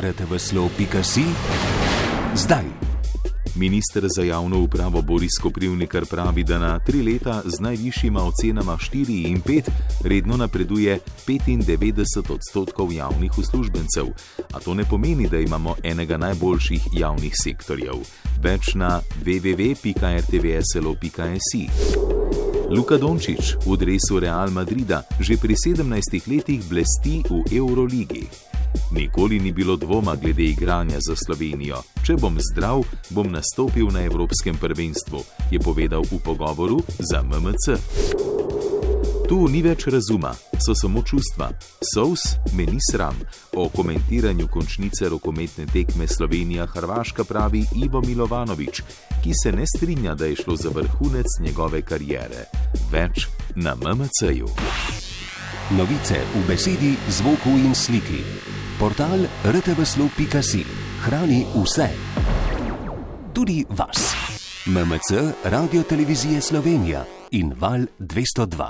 rtvslo.si zdaj. Ministr za javno upravo Boris Koprivnikar pravi, da na tri leta z najvišjima ocenama 4 in 5 redno napreduje 95 odstotkov javnih uslužbencev. A to ne pomeni, da imamo enega najboljših javnih sektorjev. Več na www.rtvslo.si. Luka Dončić v dresu Real Madrida že pri 17 letih blesti v Euroligi. Nikoli ni bilo dvoma glede igranja za Slovenijo. Če bom zdrav, bom nastopil na Evropskem prvenstvu, je povedal v pogovoru za MMC. Tu ni več razuma, so samo čustva. Sous me ni sram. O komentiranju končnice rokometne tekme Slovenija-Hrvaška pravi Ivo Milovanovič, ki se ne strinja, da je šlo za vrhunec njegove kariere. Več na MMC-ju. Novice v besedi, zvoku in sliki. Portal rtvslo.si hrani vse. Tudi vas. MMC, Radio Televizije Slovenija in Val 202.